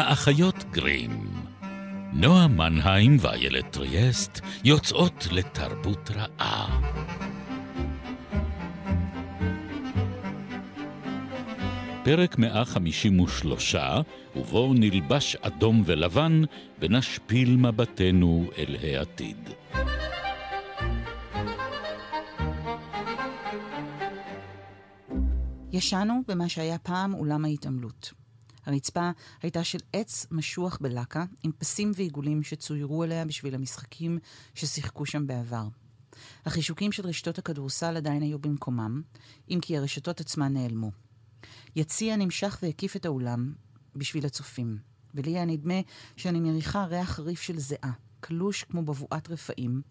האחיות גרים. נועה מנהיים ואיילת טריאסט יוצאות לתרבות רעה. פרק 153, ובו נלבש אדום ולבן ונשפיל מבטנו אל העתיד. ישנו במה שהיה פעם אולם ההתעמלות. הרצפה הייתה של עץ משוח בלקה, עם פסים ועיגולים שצוירו עליה בשביל המשחקים ששיחקו שם בעבר. החישוקים של רשתות הכדורסל עדיין היו במקומם, אם כי הרשתות עצמן נעלמו. יציע נמשך והקיף את האולם בשביל הצופים, ולי היה נדמה שאני מריחה ריח חריף של זיעה, קלוש כמו בבואת רפאים,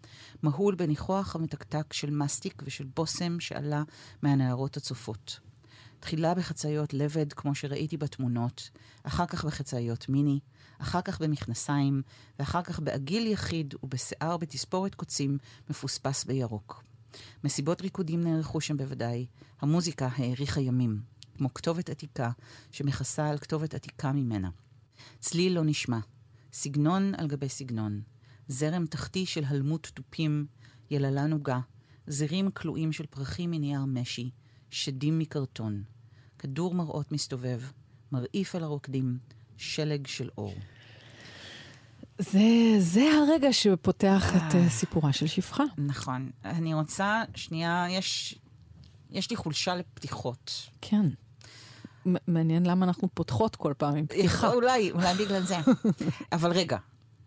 מהול בניחוח המתקתק של מסטיק ושל בושם שעלה מהנערות הצופות. תחילה בחצאיות לבד, כמו שראיתי בתמונות, אחר כך בחצאיות מיני, אחר כך במכנסיים, ואחר כך בעגיל יחיד ובשיער בתספורת קוצים מפוספס בירוק. מסיבות ריקודים נערכו שם בוודאי, המוזיקה האריכה ימים, כמו כתובת עתיקה שמכסה על כתובת עתיקה ממנה. צליל לא נשמע, סגנון על גבי סגנון, זרם תחתי של הלמות תופים, יללה נוגה, זרים כלואים של פרחים מנייר משי, שדים מקרטון. כדור מראות מסתובב, מרעיף על הרוקדים, שלג של אור. זה, זה הרגע שפותח את uh, סיפורה של שפחה. נכון. אני רוצה, שנייה, יש, יש לי חולשה לפתיחות. כן. מעניין למה אנחנו פותחות כל פעם עם פתיחה. אולי, אולי בגלל זה. אבל רגע,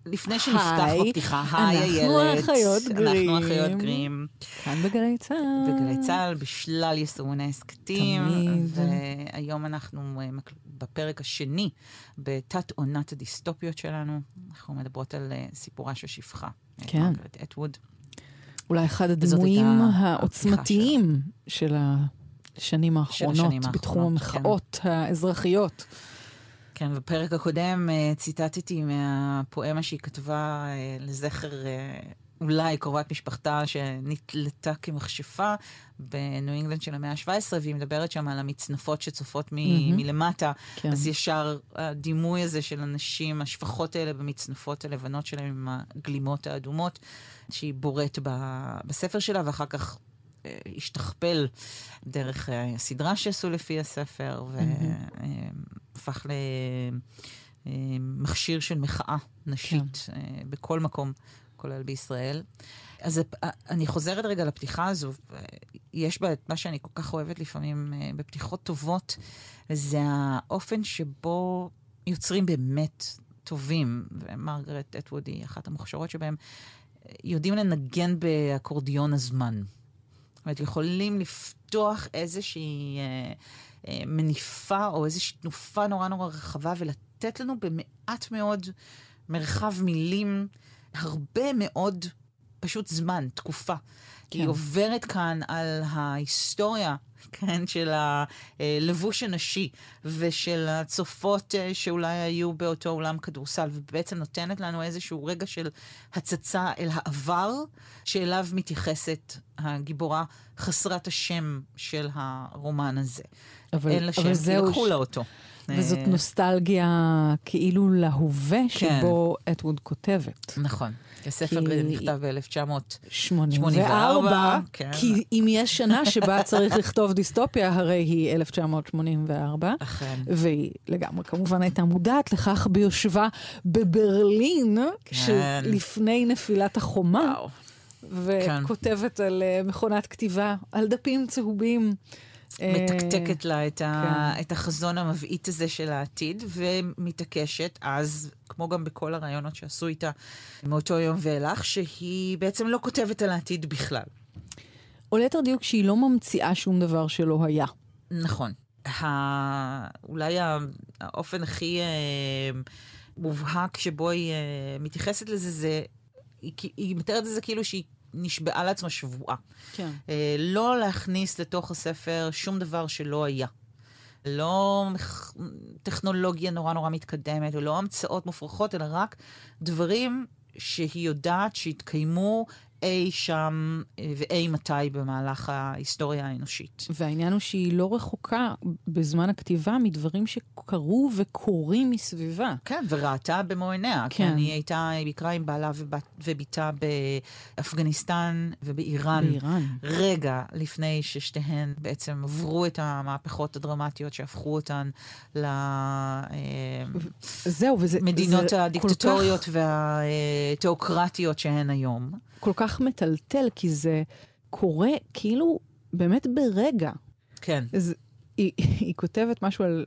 לפני שנפתח בפתיחה, היי איילת. אנחנו אחיות גרים. אנחנו אחיות גרים. כאן בגלי צה"ל. בגלי צה"ל, בשלל יישומוני הסכתים. תמיד. והיום אנחנו אה, בפרק השני בתת עונת הדיסטופיות שלנו. אנחנו מדברות על אה, סיפורה של שפחה. כן. מרגרט אטווד. אולי אחד הדימויים העוצמתיים של השנים האחרונות, בתחום המחאות כן. האזרחיות. כן, בפרק הקודם uh, ציטטתי מהפואמה שהיא כתבה uh, לזכר uh, אולי קרובת משפחתה שנתלתה כמכשפה בניו אינגלנד של המאה ה-17, והיא מדברת שם על המצנפות שצופות מ- mm-hmm. מלמטה. כן. אז ישר הדימוי הזה של הנשים, השפחות האלה במצנפות הלבנות שלהם עם הגלימות האדומות, שהיא בוראת ב- בספר שלה, ואחר כך השתכפל דרך הסדרה שעשו לפי הספר, והפך למכשיר של מחאה נשית כן. בכל מקום, כולל בישראל. אז אני חוזרת רגע לפתיחה הזו, יש בה את מה שאני כל כך אוהבת לפעמים בפתיחות טובות, זה האופן שבו יוצרים באמת טובים, ומרגרט אטווד היא אחת המוכשרות שבהם, יודעים לנגן באקורדיון הזמן. זאת אומרת, יכולים לפתוח איזושהי אה, אה, מניפה או איזושהי תנופה נורא נורא רחבה ולתת לנו במעט מאוד מרחב מילים, הרבה מאוד פשוט זמן, תקופה. כן. היא עוברת כאן על ההיסטוריה כן, של הלבוש הנשי ושל הצופות אה, שאולי היו באותו אולם כדורסל, ובעצם נותנת לנו איזשהו רגע של הצצה אל העבר, שאליו מתייחסת הגיבורה חסרת השם של הרומן הזה. אבל, אין לה שם, כי לקחו לה אותו. וזאת אה, נוסטלגיה כאילו להווה כן. שבו אטווד כותבת. נכון. הספר נכתב ב-1984. כן. כי אם יש שנה שבה צריך לכתוב דיסטופיה, הרי היא 1984. אכן. והיא לגמרי כמובן הייתה מודעת לכך ביושבה בברלין, כן. שלפני נפילת החומה. וואו. וכותבת כן. על uh, מכונת כתיבה, על דפים צהובים. מתקתקת לה את, ה, כן. את החזון המבעית הזה של העתיד, ומתעקשת אז, כמו גם בכל הרעיונות שעשו איתה מאותו יום ואילך, שהיא בעצם לא כותבת על העתיד בכלל. או ליתר דיוק שהיא לא ממציאה שום דבר שלא היה. נכון. ה... אולי האופן הכי אה, מובהק שבו היא אה, מתייחסת לזה, זה, היא, היא מתארת את זה כאילו שהיא נשבעה לעצמה שבועה. כן. אה, לא להכניס לתוך הספר שום דבר שלא היה. לא טכנולוגיה נורא נורא מתקדמת, ולא המצאות מופרכות, אלא רק דברים שהיא יודעת שהתקיימו אי שם אה, ואי מתי במהלך ההיסטוריה האנושית. והעניין הוא שהיא לא רחוקה בזמן הכתיבה מדברים שכל קרו וקורים מסביבה. כן, וראתה במו עיניה. כן. כן, היא הייתה, היא ביקרה עם בעלה ובתה באפגניסטן ובאיראן. באיראן. רגע לפני ששתיהן בעצם עברו את המהפכות הדרמטיות שהפכו אותן ל... אה, הדיקטטוריות כך... והתיאוקרטיות שהן היום. כל כך מטלטל, כי זה קורה כאילו באמת ברגע. כן. אז היא, היא כותבת משהו על...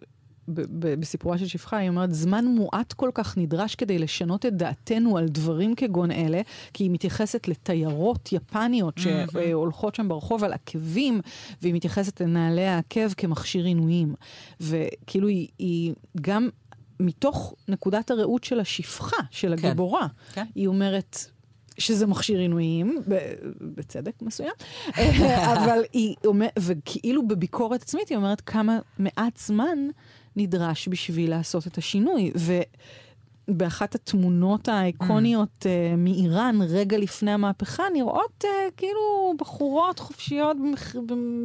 בסיפורה של שפחה, היא אומרת, זמן מועט כל כך נדרש כדי לשנות את דעתנו על דברים כגון אלה, כי היא מתייחסת לתיירות יפניות שהולכות שם ברחוב על עקבים, והיא מתייחסת לנעלי העקב כמכשיר עינויים. וכאילו היא, היא גם מתוך נקודת הראות של השפחה, של כן. הגיבורה, כן. כן. היא אומרת, שזה מכשיר עינויים, בצדק מסוים, אבל היא אומרת, וכאילו בביקורת עצמית היא אומרת כמה מעט זמן נדרש בשביל לעשות את השינוי. ו... באחת התמונות האיקוניות mm. uh, מאיראן, רגע לפני המהפכה, נראות uh, כאילו בחורות חופשיות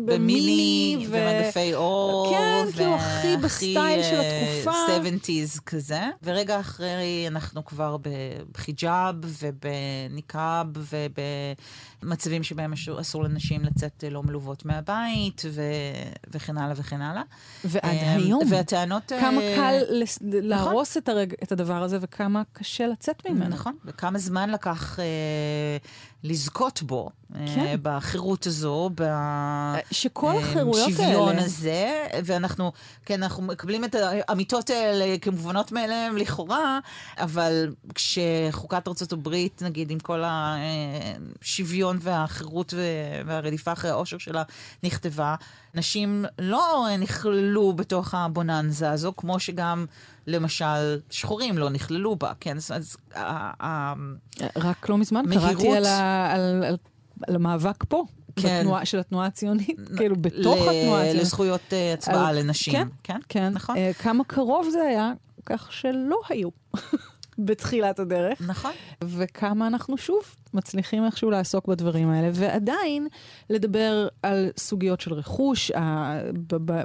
במיני, ו... ומגפי אור. כן, ו... כאילו הכי בסטייל של אה, התקופה. 70's כזה. ורגע אחרי אנחנו כבר בחיג'אב ובניקאב ובמצבים שבהם אסור לנשים לצאת לא מלוות מהבית ו... וכן הלאה וכן הלאה. ועד היום. והטענות... כמה קל לס... נכון. להרוס את, הרג... את הדבר הזה. וכמה קשה לצאת ממנו. נכון, וכמה זמן לקח אה, לזכות בו, אה, כן. אה, בחירות הזו, שכל החירויות האלה... בשוויון הזה, ואנחנו, כן, אנחנו מקבלים את האמיתות האלה כמובנות מאליהן לכאורה, אבל כשחוקת ארה"ב, נגיד, עם כל השוויון והחירות והרדיפה אחרי האושר שלה נכתבה, נשים לא נכללו בתוך הבוננזה הזו, כמו שגם... למשל, שחורים לא נכללו בה, כן? אז... רק לא מזמן קראתי על, על, על, על המאבק פה. כן. בתנועה, של התנועה הציונית, כאילו בתוך ל- התנועה הציונית. לזכויות uh, הצבעה על, לנשים. כן, כן, כן. נכון. Uh, כמה קרוב זה היה, כך שלא היו. בתחילת הדרך. נכון. וכמה אנחנו שוב מצליחים איכשהו לעסוק בדברים האלה, ועדיין לדבר על סוגיות של רכוש.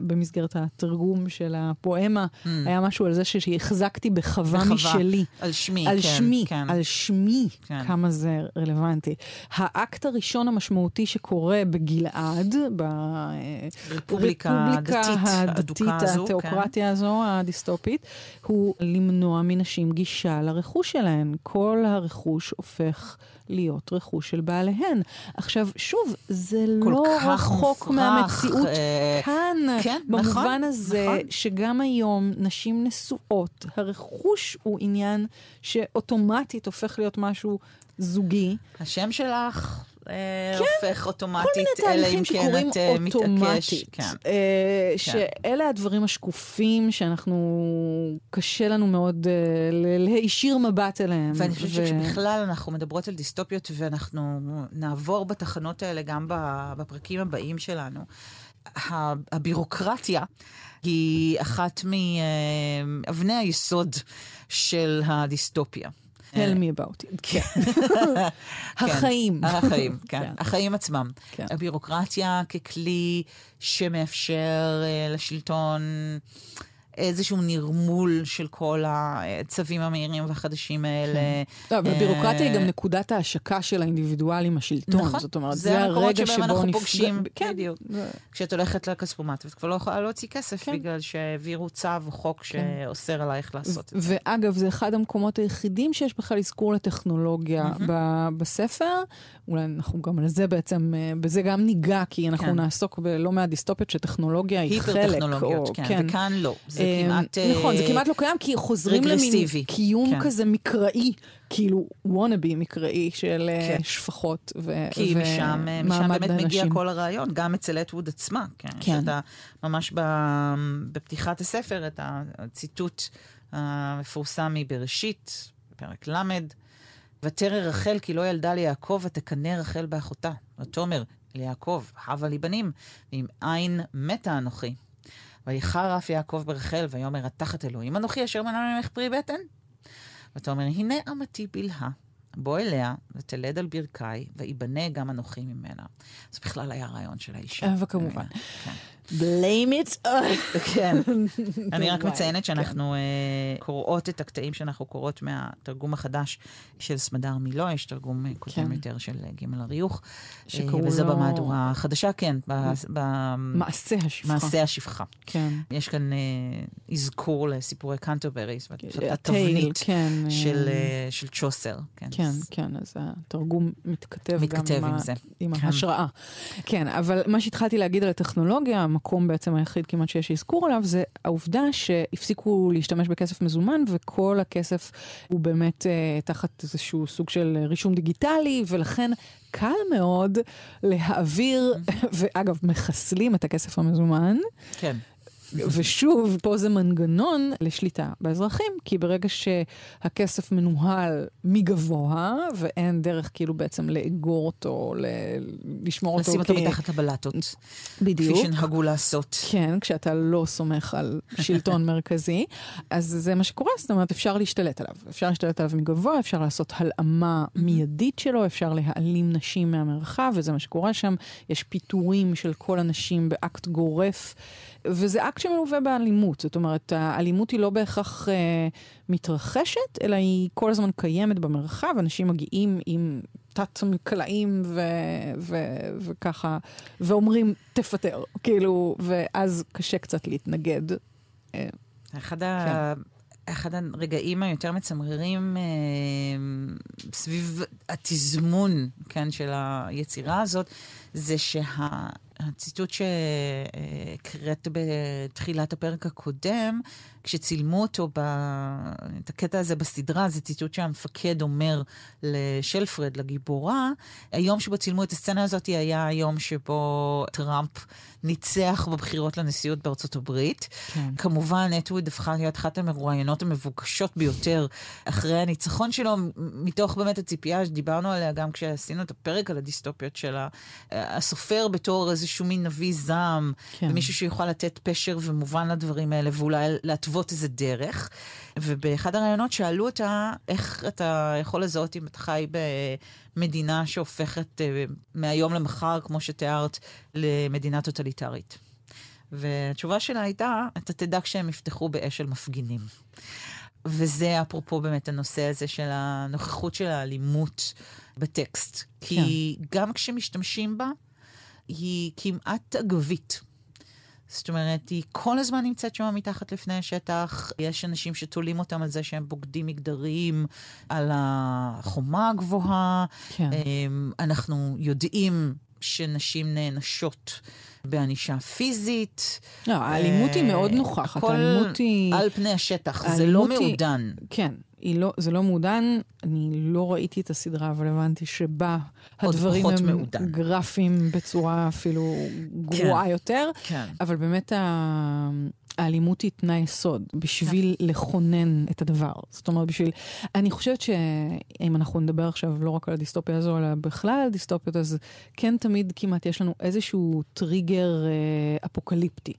במסגרת התרגום של הפואמה, mm. היה משהו על זה שהחזקתי בחווה, משלי. על שמי, על כן. שמי, כן. על שמי, כן. כמה זה רלוונטי. האקט הראשון המשמעותי שקורה בגלעד, ברפובליקה הדתית, הדתית, התיאוקרטיה כן. הזו, הדיסטופית, הוא למנוע מנשים גישה לרכוש שלהן. כל הרכוש הופך... להיות רכוש של בעליהן. עכשיו, שוב, זה לא רחוק מופרח, מהמציאות אה, כאן, כן, במובן נכון, הזה נכון. שגם היום נשים נשואות, הרכוש הוא עניין שאוטומטית הופך להיות משהו זוגי. השם שלך כן, הופך אוטומטית, אלא אם כן את אה, מתעקש. כן. אה, כן. שאלה הדברים השקופים שאנחנו, קשה לנו מאוד להישיר מבט אליהם. ואני חושבת ו... שבכלל אנחנו מדברות על דיסטופיות, ואנחנו נעבור בתחנות האלה גם בפרקים הבאים שלנו. הבירוקרטיה היא אחת מאבני היסוד של הדיסטופיה. Tell me about it. כן. החיים. החיים, כן. כן. החיים עצמם. כן. הבירוקרטיה ככלי שמאפשר uh, לשלטון איזשהו נרמול של כל הצווים המהירים והחדשים האלה. כן. לא, והבירוקרטיה היא גם נקודת ההשקה של האינדיבידואל עם השלטון. נכון. זאת אומרת, זה הרגע שבו אנחנו פוגשים, כן. בדיוק. כשאת הולכת לכספומט, ואת כבר לא יכולה להוציא כסף, כן. בגלל שהעבירו צו או חוק שאוסר עלייך לעשות את זה. ואגב, זה אחד המקומות היחידים שיש בכלל אזכור לטכנולוגיה בספר. אולי אנחנו גם על זה בעצם, אה, בזה גם ניגע, כי אנחנו נעסוק בלא מעט דיסטופיות שטכנולוגיה היא חלק. היפר-טכנולוגיות, כן. וכאן לא. זה אמ, כמעט... נכון, זה אה, כמעט לא קיים, כי חוזרים למין קיום כן. כזה מקראי, כאילו וונאבי מקראי של אה, כן. שפחות ומעמד כי משם, אה, באמת. מגיע כל הרעיון, גם אצל אטווד עצמה. כן. כן. שאתה ממש בפתיחת הספר, את הציטוט המפורסם מבראשית, פרק ל', ותרא רחל כי לא ילדה ליעקב, ותקנא רחל באחותה. ותאמר ליעקב, הבה לי בנים, ואם אין מתה אנוכי. ויחר אף יעקב ברחל, ויאמר התחת אלוהים אנוכי אשר מנע ממך פרי בטן. ותאמר הנה אמתי בלהה, בוא אליה ותלד על ברכיי, ויבנה גם אנוכי ממנה. זה בכלל היה רעיון של האישה. אה, וכמובן. כן. Blame it. כן. אני רק מציינת שאנחנו כן. קוראות את הקטעים שאנחנו קוראות מהתרגום החדש של סמדר מילו, יש תרגום קודם כן. יותר של ג' אריוך. שקראו לו... וזה במהדורה החדשה, כן. מעשה השפחה. מעשה השפחה. כן. יש כאן אזכור לסיפורי אומרת, התבנית כן. של צ'וסר. כן, כן, אז התרגום מתכתב גם עם ההשראה. כן, אבל מה שהתחלתי להגיד על הטכנולוגיה, המקום בעצם היחיד כמעט שיש אזכור עליו, זה העובדה שהפסיקו להשתמש בכסף מזומן, וכל הכסף הוא באמת uh, תחת איזשהו סוג של רישום דיגיטלי, ולכן קל מאוד להעביר, ואגב, מחסלים את הכסף המזומן. כן. ושוב, פה זה מנגנון לשליטה באזרחים, כי ברגע שהכסף מנוהל מגבוה, ואין דרך כאילו בעצם לאגור אותו, ל... לשמור אותו כ... לשים אותו מתחת לבלטות. בדיוק. כפי שנהגו לעשות. כן, כשאתה לא סומך על שלטון מרכזי. אז זה מה שקורה, זאת אומרת, אפשר להשתלט עליו. אפשר להשתלט עליו מגבוה, אפשר לעשות הלאמה מיידית שלו, אפשר להעלים נשים מהמרחב, וזה מה שקורה שם. יש פיטורים של כל הנשים באקט גורף. וזה אקט שמלווה באלימות. זאת אומרת, האלימות היא לא בהכרח אה, מתרחשת, אלא היא כל הזמן קיימת במרחב. אנשים מגיעים עם תת-מקלעים ו- ו- וככה, ואומרים, תפטר. כאילו, ואז קשה קצת להתנגד. אה, אחד ה... כן. אחד הרגעים היותר מצמררים אה, סביב התזמון, כן, של היצירה הזאת, זה שה... הציטוט שהקראת בתחילת הפרק הקודם, כשצילמו אותו, ב... את הקטע הזה בסדרה, זה ציטוט שהמפקד אומר לשלפרד, לגיבורה. היום שבו צילמו את הסצנה הזאת היה היום שבו טראמפ ניצח בבחירות לנשיאות בארצות הברית. כן. כמובן, אטווד הפכה להיות אחת המרואיינות המבוקשות ביותר אחרי הניצחון שלו, מתוך באמת הציפייה שדיברנו עליה גם כשעשינו את הפרק על הדיסטופיות של הסופר בתור איזשהו מין נביא זעם, כן. ומישהו שיוכל לתת פשר ומובן לדברים האלה, ואולי להתוות איזה דרך. ובאחד הראיונות שאלו אותה, איך אתה יכול לזהות אם אתה חי במדינה שהופכת אה, מהיום למחר, כמו שתיארת, למדינה טוטליטרית. והתשובה שלה הייתה, אתה תדע כשהם יפתחו באש של מפגינים. וזה אפרופו באמת הנושא הזה של הנוכחות של האלימות בטקסט. כן. כי גם כשמשתמשים בה, היא כמעט אגבית. זאת אומרת, היא כל הזמן נמצאת שם מתחת לפני השטח. יש אנשים שתולים אותם על זה שהם בוגדים מגדריים, על החומה הגבוהה. כן. אמ, אנחנו יודעים שנשים נענשות בענישה פיזית. לא, האלימות היא מאוד נוכחת. הכל האלימות היא... על פני השטח, זה לא מעודן. כן, לא, זה לא מעודן. אני לא ראיתי את הסדרה, אבל הבנתי שבה הדברים הם מעודן. גרפיים בצורה אפילו גרועה כן. יותר. כן. אבל באמת ה... האלימות היא תנאי יסוד בשביל כן. לכונן את הדבר. זאת אומרת, בשביל... אני חושבת שאם אנחנו נדבר עכשיו לא רק על הדיסטופיה הזו, אלא בכלל על דיסטופיות, אז כן תמיד כמעט יש לנו איזשהו טריגר אה, אפוקליפטי.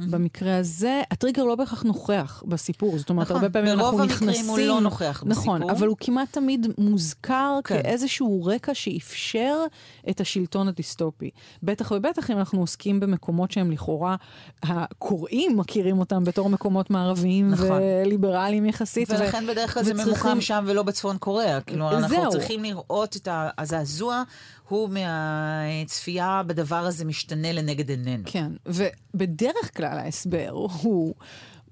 Mm-hmm. במקרה הזה, הטריגר לא בהכרח נוכח בסיפור. זאת אומרת, נכון, הרבה פעמים אנחנו נכנסים... ברוב המקרים הוא לא נוכח נכון, בסיפור. נכון, אבל הוא כמעט תמיד מוזכר כן. כאיזשהו רקע שאפשר את השלטון הדיסטופי. בטח ובטח אם אנחנו עוסקים במקומות שהם לכאורה, הקוראים מכירים אותם בתור מקומות מערביים נכון. וליברליים יחסית. ולכן ו... בדרך כלל וצריכים... זה ממוקם שם ולא בצפון קוריאה. כאילו, אנחנו זהו. צריכים לראות את הזעזוע. הוא מהצפייה בדבר הזה משתנה לנגד עינינו. כן, ובדרך כלל ההסבר הוא...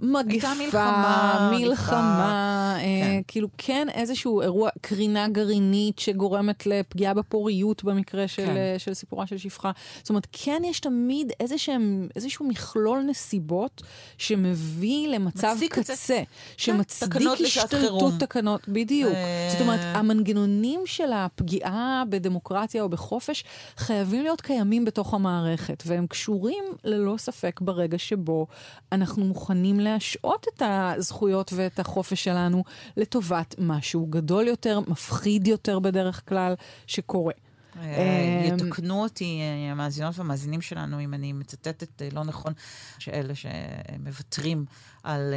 מגפה, מלחמה, מלחמה, אה, כן. כאילו כן איזשהו אירוע, קרינה גרעינית שגורמת לפגיעה בפוריות במקרה של, כן. אה, של סיפורה של שפחה. זאת אומרת, כן יש תמיד איזשהם, איזשהו מכלול נסיבות שמביא למצב קצה, כן, שמצדיק השתלטות תקנות, בדיוק. ו... זאת אומרת, המנגנונים של הפגיעה בדמוקרטיה או בחופש חייבים להיות קיימים בתוך המערכת, והם קשורים ללא ספק ברגע שבו אנחנו מוכנים לה... להשעות את הזכויות ואת החופש שלנו לטובת משהו גדול יותר, מפחיד יותר בדרך כלל, שקורה. אה, אמ, יתקנו אותי אה, המאזינות והמאזינים שלנו, אם אני מצטטת אה, לא נכון, שאלה שמוותרים על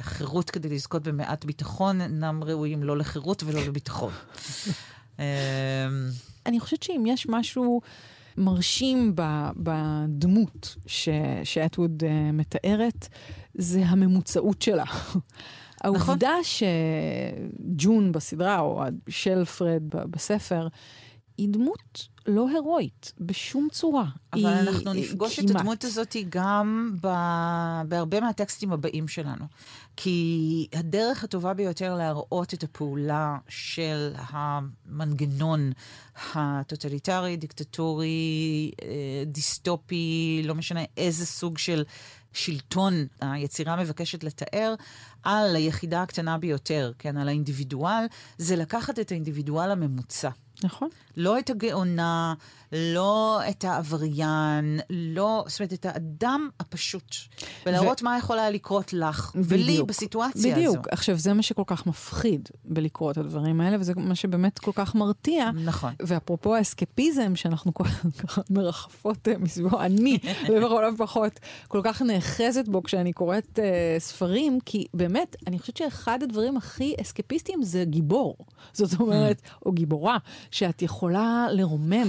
חירות כדי לזכות במעט ביטחון, אינם ראויים לא לחירות ולא לביטחון. אני חושבת שאם יש משהו מרשים בדמות שאטווד uh, מתארת, זה הממוצעות שלה. העובדה נכון. שג'ון בסדרה, או שלפרד בספר, היא דמות לא הירואית בשום צורה. אבל היא, אנחנו נפגוש כמעט. את הדמות הזאת גם ב... בהרבה מהטקסטים הבאים שלנו. כי הדרך הטובה ביותר להראות את הפעולה של המנגנון הטוטליטרי, דיקטטורי, אה, דיסטופי, לא משנה איזה סוג של שלטון היצירה מבקשת לתאר, על היחידה הקטנה ביותר, כן, על האינדיבידואל, זה לקחת את האינדיבידואל הממוצע. נכון. לא את הגאונה, לא את העבריין, לא, זאת אומרת, את האדם הפשוט. ולהראות ו... מה יכול היה לקרות לך, בדיוק, ולי, בסיטואציה בדיוק. הזו. בדיוק. עכשיו, זה מה שכל כך מפחיד בלקרוא את הדברים האלה, וזה מה שבאמת כל כך מרתיע. נכון. ואפרופו האסקפיזם, שאנחנו כל כך מרחפות אה, מסביבו, אני, לכל הפחות, כל כך נאחזת בו כשאני קוראת uh, ספרים, כי באמת, אני חושבת שאחד הדברים הכי אסקפיסטיים זה גיבור. זאת אומרת, או גיבורה, שאת יכולה לרומם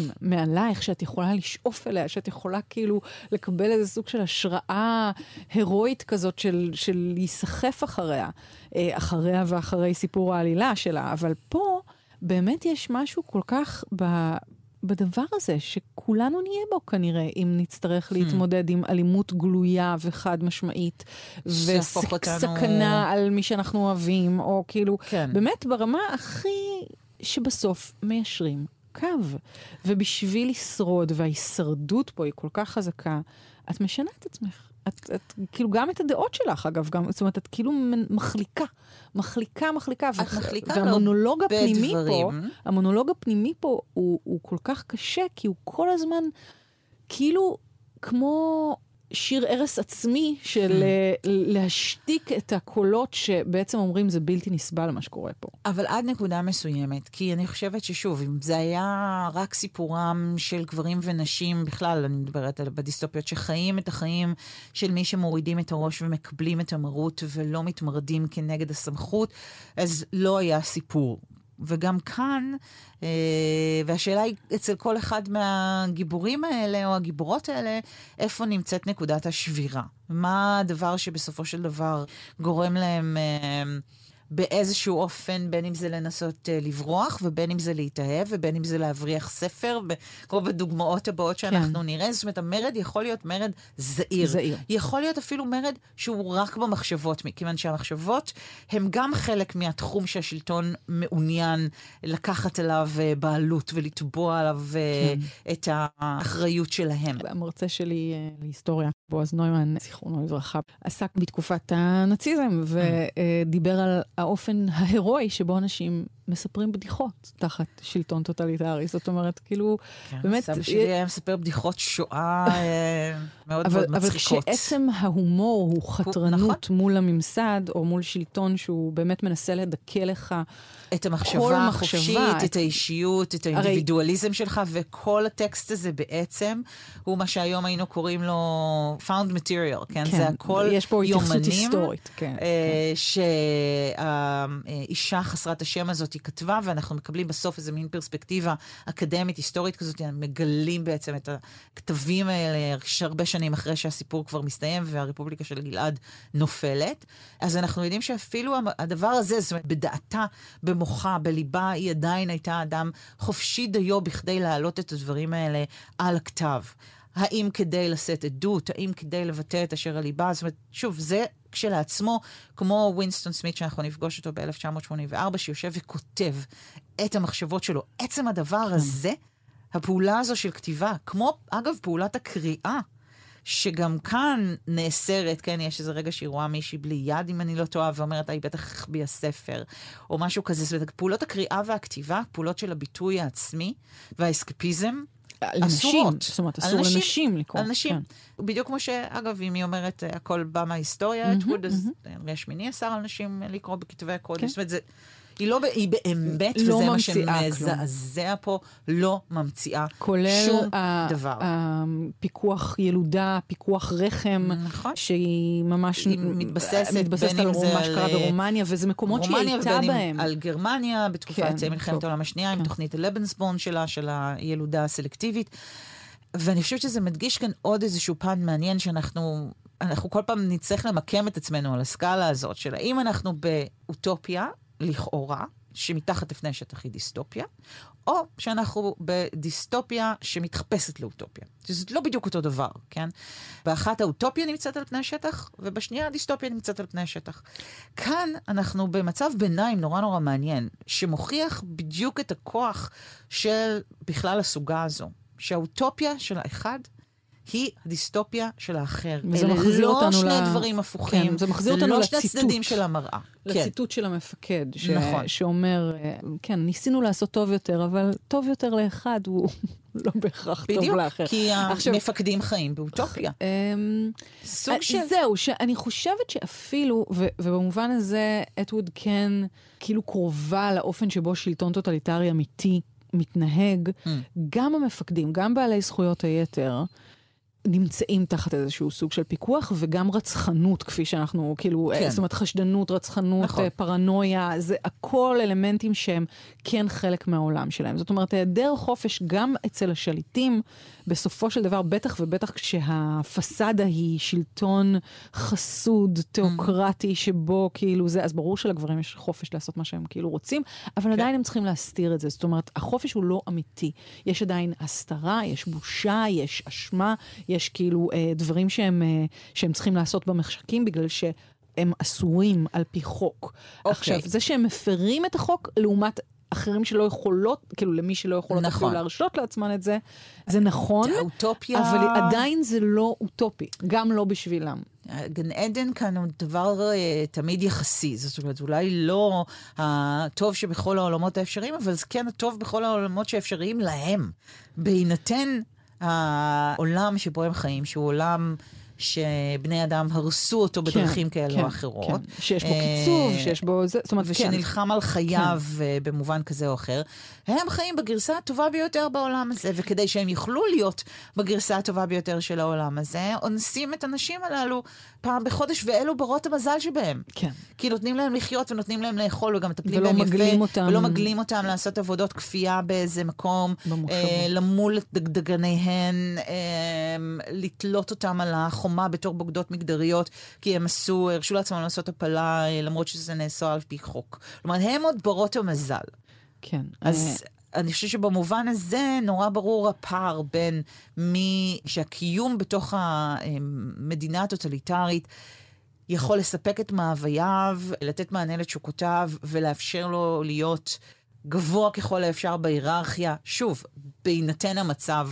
מעלייך, שאת יכולה לשאוף אליה, שאת יכולה כאילו לקבל איזה סוג של השראה הירואית כזאת של, של להיסחף אחריה, אה, אחריה ואחרי סיפור העלילה שלה. אבל פה באמת יש משהו כל כך ב... בדבר הזה, שכולנו נהיה בו כנראה, אם נצטרך hmm. להתמודד עם אלימות גלויה וחד משמעית, וסכנה. על מי שאנחנו אוהבים, או כאילו, כן. באמת ברמה הכי שבסוף מיישרים קו. ובשביל לשרוד, וההישרדות פה היא כל כך חזקה, את משנה את עצמך. את, את, כאילו, גם את הדעות שלך, אגב, גם, זאת אומרת, את כאילו מחליקה, מחליקה, מחליקה. את ו- מחליקה והמונולוג הפנימי פה, המונולוג הפנימי פה הוא, הוא כל כך קשה, כי הוא כל הזמן, כאילו, כמו שיר ערש עצמי של hmm. אה, להשתיק את הקולות שבעצם אומרים זה בלתי נסבל מה שקורה פה. אבל עד נקודה מסוימת, כי אני חושבת ששוב, אם זה היה רק סיפורם של גברים ונשים, בכלל, אני מדברת על בדיסטופיות, שחיים את החיים של מי שמורידים את הראש ומקבלים את המרות ולא מתמרדים כנגד הסמכות, אז לא היה סיפור. וגם כאן, אה, והשאלה היא אצל כל אחד מהגיבורים האלה או הגיבורות האלה, איפה נמצאת נקודת השבירה? מה הדבר שבסופו של דבר גורם להם... אה, באיזשהו אופן, בין אם זה לנסות uh, לברוח, ובין אם זה להתאהב, ובין אם זה להבריח ספר, כמו בדוגמאות הבאות שאנחנו כן. נראה. זאת אומרת, המרד יכול להיות מרד זעיר. זעיר. יכול להיות אפילו מרד שהוא רק במחשבות, מכיוון שהמחשבות הם גם חלק מהתחום שהשלטון מעוניין לקחת עליו uh, בעלות ולתבוע עליו uh, כן. את האחריות שלהם. המרצה שלי uh, להיסטוריה, בועז נוימן, זיכרונו לברכה, עסק בתקופת הנאציזם, ודיבר על האופן ההירואי שבו אנשים מספרים בדיחות תחת שלטון טוטליטרי. זאת אומרת, כאילו, כן, באמת... סבא שלי היה מספר בדיחות שואה אה, מאוד אבל, מאוד מצחיקות. אבל כשעצם ההומור הוא חתרנות נכון. מול הממסד, או מול שלטון שהוא באמת מנסה לדכא לך את המחשבה החופשית, את... את האישיות, את האינדיבידואליזם הרי... שלך, וכל הטקסט הזה בעצם הוא מה שהיום היינו קוראים לו found material, כן? כן זה הכל יש פה התייחסות היסטורית, כן. אה, כן. שהאישה חסרת השם הזאת כתבה, ואנחנו מקבלים בסוף איזה מין פרספקטיבה אקדמית, היסטורית כזאת, מגלים בעצם את הכתבים האלה הרבה שנים אחרי שהסיפור כבר מסתיים והרפובליקה של גלעד נופלת. אז אנחנו יודעים שאפילו הדבר הזה, זאת אומרת, בדעתה, במוחה, בליבה, היא עדיין הייתה אדם חופשי דיו בכדי להעלות את הדברים האלה על הכתב. האם כדי לשאת עדות, האם כדי לבטא את אשר הליבה, זאת אומרת, שוב, זה כשלעצמו, כמו ווינסטון סמית שאנחנו נפגוש אותו ב-1984, שיושב וכותב את המחשבות שלו. עצם הדבר כן. הזה, הפעולה הזו של כתיבה, כמו, אגב, פעולת הקריאה, שגם כאן נאסרת, כן, יש איזה רגע שהיא רואה מישהי בלי יד, אם אני לא טועה, ואומרת, היא בטח החביאה ספר, או משהו כזה. זאת אומרת, פעולות הקריאה והכתיבה, פעולות של הביטוי העצמי והאסקפיזם, אסורות. זאת אומרת, אסור לנשים, לנשים לקרוא. על נשים. כן. בדיוק כמו שאגב, אם היא אומרת, הכל בא מההיסטוריה, mm-hmm, אז mm-hmm. יש מיני אסר על נשים לקרוא בכתבי הקודש. כן. זאת אומרת, זה... היא לא, היא באמת, לא וזה מה שמזעזע פה, לא ממציאה שום ה- דבר. כולל הפיקוח ילודה, פיקוח רחם, נכון. שהיא ממש היא מתבססת, מתבססת על מה שקרה ברומניה, וזה מקומות שהיא הייתה בהם. על גרמניה, בתקופת כן, מלחמת העולם השנייה, עם תוכנית הלבנסבורן שלה, של הילודה הסלקטיבית. ואני חושבת שזה מדגיש כאן עוד איזשהו פן מעניין שאנחנו... אנחנו כל פעם נצטרך למקם את עצמנו על הסקאלה הזאת, של האם אנחנו באוטופיה, לכאורה, שמתחת לפני שטח היא דיסטופיה, או שאנחנו בדיסטופיה שמתחפשת לאוטופיה. שזה לא בדיוק אותו דבר, כן? באחת האוטופיה נמצאת על פני השטח, ובשנייה הדיסטופיה נמצאת על פני השטח. כאן אנחנו במצב ביניים נורא נורא מעניין, שמוכיח בדיוק את הכוח של בכלל הסוגה הזו. שהאוטופיה של האחד היא הדיסטופיה של האחר. וזה מחזיר לא אותנו ל... אלה לא שני דברים הפוכים. כן, זה מחזיר אותנו לא לציטוט. שני צדדים של המראה. לציטוט כן. של המפקד, ש... נכון. שאומר, כן, ניסינו לעשות טוב יותר, אבל טוב יותר לאחד הוא לא בהכרח בדיוק, טוב לאחר. בדיוק, כי עכשיו... המפקדים חיים באוטופיה. אמ, סוג של... זהו, שאני חושבת שאפילו, ו... ובמובן הזה, אטווד כן כאילו קרובה לאופן שבו שלטון טוטליטרי אמיתי מתנהג, mm. גם המפקדים, גם בעלי זכויות היתר, נמצאים תחת איזשהו סוג של פיקוח, וגם רצחנות, כפי שאנחנו, כאילו, כן. זאת אומרת, חשדנות, רצחנות, נכון. פרנויה, זה הכל אלמנטים שהם כן חלק מהעולם שלהם. זאת אומרת, היעדר חופש גם אצל השליטים, בסופו של דבר, בטח ובטח כשהפסאדה היא שלטון חסוד, תיאוקרטי, mm. שבו כאילו זה, אז ברור שלגברים יש חופש לעשות מה שהם כאילו רוצים, אבל כן. עדיין הם צריכים להסתיר את זה. זאת אומרת, החופש הוא לא אמיתי. יש עדיין הסתרה, יש בושה, יש אשמה, יש כאילו אה, דברים שהם, אה, שהם צריכים לעשות במחשכים בגלל ש... הם אסורים על פי חוק. Okay. אוקיי. עכשיו, זה שהם מפרים את החוק לעומת אחרים שלא יכולות, כאילו למי שלא יכולות נכון. אפילו להרשות לעצמן את זה, זה נכון, האוטופיה... אבל עדיין זה לא אוטופי, גם לא בשבילם. גן עדן כאן הוא דבר uh, תמיד יחסי, זאת אומרת, אולי לא הטוב שבכל העולמות האפשריים, אבל זה כן הטוב בכל העולמות שאפשריים להם, בהינתן העולם שבו הם חיים, שהוא עולם... שבני אדם הרסו אותו כן, בדרכים כן, כאלו או כן, אחרות. כן. שיש בו קיצוב, אה, שיש בו... זה, זאת אומרת, כן. ושנלחם על חייו כן. אה, במובן כזה או אחר. הם חיים בגרסה הטובה ביותר בעולם הזה, וכדי שהם יוכלו להיות בגרסה הטובה ביותר של העולם הזה, אונסים את הנשים הללו פעם בחודש, ואלו ברות המזל שבהם. כן. כי נותנים להם לחיות ונותנים להם לאכול, וגם מטפלים בהם יפה. אותם. ולא מגלים אותם לעשות עבודות כפייה באיזה מקום. אה, למול את דגדגניהן, אה, לתלות אותם על החומה בתור בוגדות מגדריות, כי הם עשו, הרשו לעצמם לעשות הפלה, אה, למרות שזה נאסר על פי חוק. כלומר, הם עוד ברות המזל. כן. אז... אני חושבת שבמובן הזה נורא ברור הפער בין מי שהקיום בתוך המדינה הטוטליטרית יכול לספק את מאווייו, לתת מענה לתשוקותיו ולאפשר לו להיות גבוה ככל האפשר בהיררכיה. שוב, בהינתן המצב,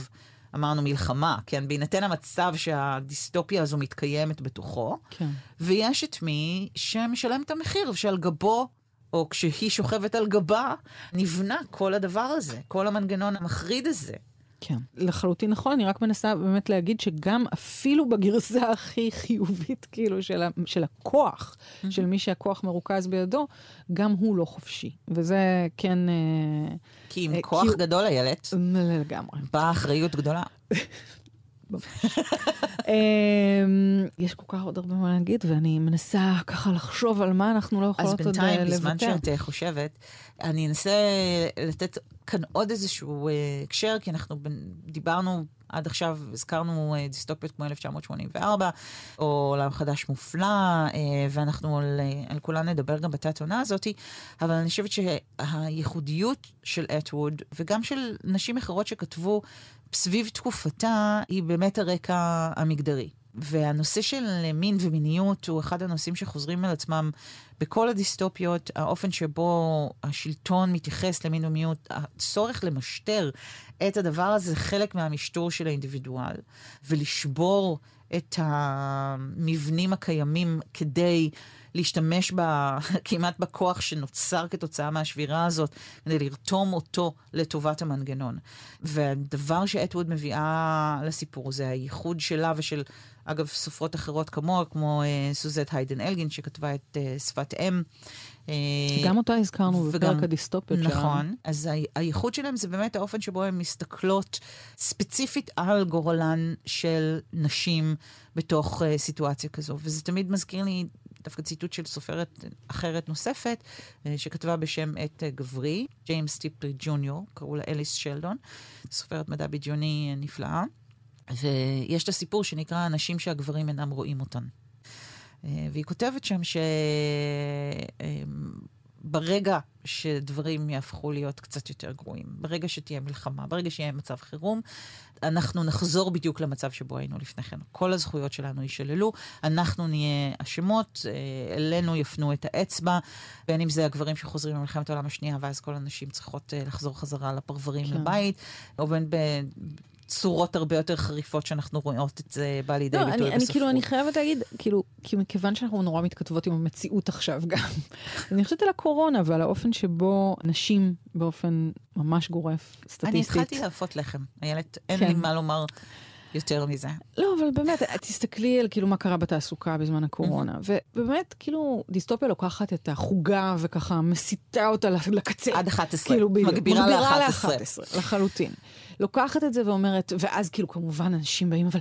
אמרנו מלחמה, כן? בהינתן המצב שהדיסטופיה הזו מתקיימת בתוכו. כן. ויש את מי שמשלם את המחיר, שעל גבו או כשהיא שוכבת על גבה, נבנה כל הדבר הזה, כל המנגנון המחריד הזה. כן, לחלוטין נכון, אני רק מנסה באמת להגיד שגם אפילו בגרסה הכי חיובית, כאילו, של, ה, של הכוח, mm-hmm. של מי שהכוח מרוכז בידו, גם הוא לא חופשי. וזה כן... אה, כי עם אה, כוח כי... גדול, איילת, לגמרי. באה אחריות גדולה. אמ, יש כל כך עוד הרבה מה להגיד, ואני מנסה ככה לחשוב על מה אנחנו לא יכולות עוד לוותר. אז בינתיים, בזמן שאת אה, חושבת, אני אנסה לתת כאן עוד איזשהו אה, הקשר, כי אנחנו דיברנו עד עכשיו הזכרנו דיסטופיות כמו 1984, או עולם חדש מופלא, ואנחנו על, על כולן נדבר גם בתת עונה הזאת, אבל אני חושבת שהייחודיות של אתווד, וגם של נשים אחרות שכתבו סביב תקופתה היא באמת הרקע המגדרי. והנושא של מין ומיניות הוא אחד הנושאים שחוזרים על עצמם בכל הדיסטופיות, האופן שבו השלטון מתייחס למין ומיניות, הצורך למשטר את הדבר הזה חלק מהמשטור של האינדיבידואל, ולשבור את המבנים הקיימים כדי להשתמש בה, כמעט בכוח שנוצר כתוצאה מהשבירה הזאת, כדי לרתום אותו לטובת המנגנון. והדבר שאתווד מביאה לסיפור זה הייחוד שלה ושל, אגב, סופרות אחרות כמוה, כמו uh, סוזט היידן אלגין, שכתבה את uh, שפת אם. אה, גם אותה הזכרנו בפרק הדיסטופיות שלנו. נכון. אז הייחוד שלהם זה באמת האופן שבו הן מסתכלות ספציפית על גורלן של נשים בתוך uh, סיטואציה כזו. וזה תמיד מזכיר לי דווקא ציטוט של סופרת אחרת נוספת, אה, שכתבה בשם את גברי, ג'יימס טיפלי ג'וניור, קראו לה אליס שלדון, סופרת מדע בדיוני נפלאה. ויש את הסיפור שנקרא הנשים שהגברים אינם רואים אותן. והיא כותבת שם שברגע שדברים יהפכו להיות קצת יותר גרועים, ברגע שתהיה מלחמה, ברגע שיהיה מצב חירום, אנחנו נחזור בדיוק למצב שבו היינו לפני כן. כל הזכויות שלנו יישללו, אנחנו נהיה אשמות, אה, אלינו יפנו את האצבע, בין אם זה הגברים שחוזרים ממלחמת העולם השנייה, ואז כל הנשים צריכות אה, לחזור חזרה לפרברים כן. לבית, או בין צורות הרבה יותר חריפות שאנחנו רואות את זה בא לידי לא, ביטוי בספרות. אני כאילו, אני חייבת להגיד, כאילו, כי מכיוון שאנחנו נורא מתכתבות עם המציאות עכשיו גם, אני חושבת על הקורונה ועל האופן שבו נשים באופן ממש גורף, סטטיסטית. אני התחלתי להפות לחם, איילת, אין כן. לי מה לומר. יותר מזה. לא, אבל באמת, תסתכלי על כאילו מה קרה בתעסוקה בזמן הקורונה, ובאמת, כאילו, דיסטופיה לוקחת את החוגה וככה מסיטה אותה לקצה. עד 11. כאילו, מגבירה ל-11. לחלוטין. לוקחת את זה ואומרת, ואז כאילו כמובן אנשים באים, אבל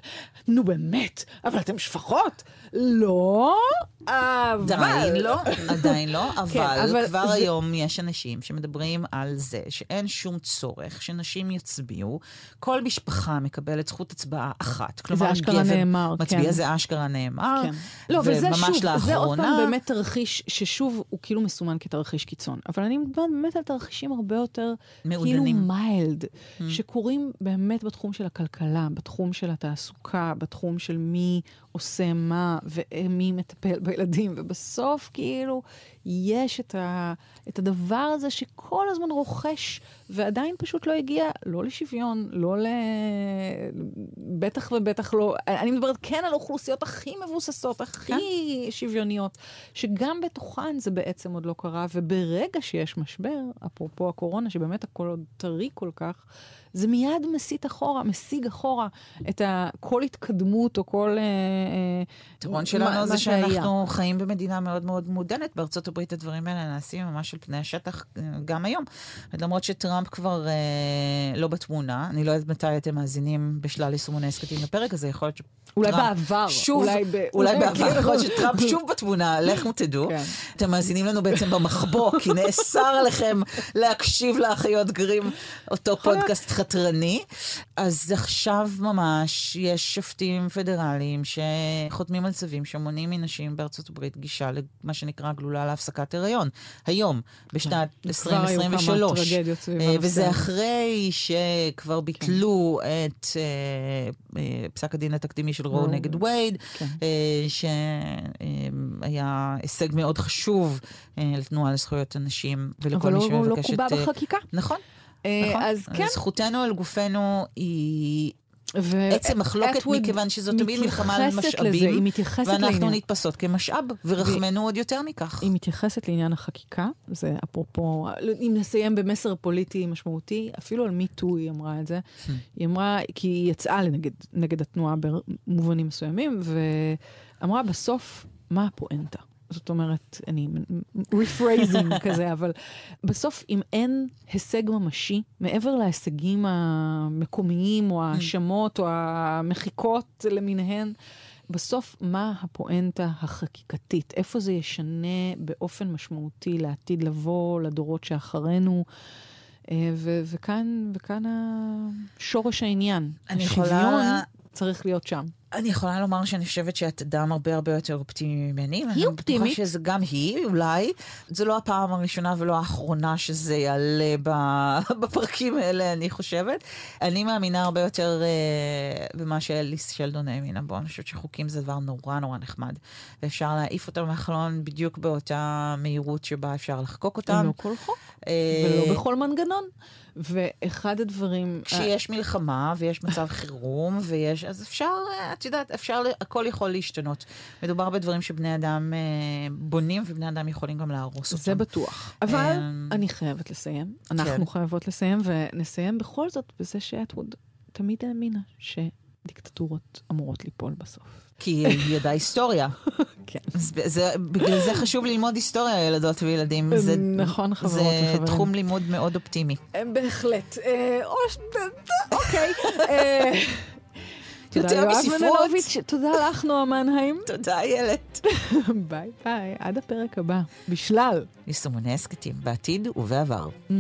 נו באמת, אבל אתם שפחות. לא, אבל... עדיין לא, עדיין לא, אבל, כן, אבל כבר זה... היום יש אנשים שמדברים על זה שאין שום צורך שנשים יצביעו. כל משפחה מקבלת זכות הצבעה אחת. כלומר, זה אשכרה נאמר, מצביע, כן. זה אשכרה נאמר. כן. לא, וזה שוב, לאחרונה... זה עוד פעם באמת תרחיש ששוב הוא כאילו מסומן כתרחיש קיצון. אבל אני מדברת באמת על תרחישים הרבה יותר, מעודנים. כאילו מיילד, mm. שקורים באמת בתחום של הכלכלה, בתחום של התעסוקה, בתחום של מי עושה מה ומי מטפל בילדים, ובסוף כאילו יש את, ה, את הדבר הזה שכל הזמן רוכש, ועדיין פשוט לא הגיע לא לשוויון, לא ל... בטח ובטח לא... אני מדברת כן על האוכלוסיות הכי מבוססות, הכי כן. שוויוניות, שגם בתוכן זה בעצם עוד לא קרה, וברגע שיש משבר, אפרופו הקורונה, שבאמת הכל עוד טרי כל כך, זה מיד מסיט אחורה, משיג אחורה את כל התקדמות או כל... היתרון שלנו זה שאנחנו חיים במדינה מאוד מאוד מודנת. בארצות הברית הדברים האלה נעשים ממש על פני השטח אה, גם היום. למרות שטראמפ כבר אה, לא בתמונה, אני לא יודעת מתי אתם מאזינים בשלל יישומוני הסכתים לפרק הזה, יכול להיות ש... אולי בעבר. שוב, אולי, ב... אולי בעבר, יכול להיות שטראמפ שוב בתמונה, לכו תדעו. כן. אתם מאזינים לנו בעצם במחבוא, כי נאסר עליכם להקשיב לאחיות גרים, אותו פודקאסט חתרני. אז עכשיו ממש יש שופטים פדרליים שחותמים על צווים שמונעים מנשים בארצות הברית גישה למה שנקרא גלולה להפסקת הריון. היום, בשנת 2023. אה, וזה אחרי שכבר כן. ביטלו את אה, אה, פסק הדין התקדימי של רו נגד וייד, כן. שהיה הישג מאוד חשוב לתנועה לזכויות הנשים ולכל מי שמבקשת... אבל לא קובע בחקיקה. נכון. נכון. אז כן. זכותנו על גופנו היא עצם מחלוקת, מכיוון שזו תמיד מלחמה על משאבים, לזה, היא מתייחסת ואנחנו לעניין. נתפסות כמשאב, ורחמנו עוד יותר מכך. היא מתייחסת לעניין החקיקה, זה אפרופו, אם נסיים במסר פוליטי משמעותי, אפילו על מיטו היא אמרה את זה. היא אמרה, כי היא יצאה לנגד, נגד התנועה במובנים מסוימים, ואמרה בסוף, מה הפואנטה? זאת אומרת, אני rephrasing כזה, אבל בסוף אם אין הישג ממשי, מעבר להישגים המקומיים או ההאשמות או המחיקות למיניהן, בסוף מה הפואנטה החקיקתית? איפה זה ישנה באופן משמעותי לעתיד לבוא, לדורות שאחרינו? אה, ו- וכאן, וכאן השורש העניין. השוויון יכולה... צריך להיות שם. אני יכולה לומר שאני חושבת שאת אדם הרבה הרבה יותר אופטימי ממני. היא אופטימית. אני חושבת שזה גם היא, אולי. זו לא הפעם הראשונה ולא האחרונה שזה יעלה בפרקים האלה, אני חושבת. אני מאמינה הרבה יותר uh, במה שאליס שלדון האמינה בו. אני חושבת שחוקים זה דבר נורא נורא נחמד. ואפשר להעיף אותם מהחלון בדיוק באותה מהירות שבה אפשר לחקוק אותם. לא כל חוק, אה, ולא בכל מנגנון. ואחד הדברים... כשיש מלחמה ויש מצב חירום ויש... אז אפשר, את יודעת, אפשר, הכל יכול להשתנות. מדובר בדברים שבני אדם אה, בונים ובני אדם יכולים גם להרוס אותם. זה בטוח. אבל אמ, אני חייבת לסיים. אנחנו כן. חייבות לסיים, ונסיים בכל זאת בזה שאטווד תמיד האמינה שדיקטטורות אמורות ליפול בסוף. כי היא ידעה היסטוריה. כן. אז זה, בגלל זה חשוב ללמוד היסטוריה, ילדות וילדים. זה, נכון, חברות וחברים. זה תחום לימוד מאוד אופטימי. אה, בהחלט. אה, אוקיי. יותר מספרות. תודה לך, נועה מנהיים. תודה, איילת. ביי ביי, עד הפרק הבא. בשלל. יישומוני הסכתים, בעתיד ובעבר. Mm.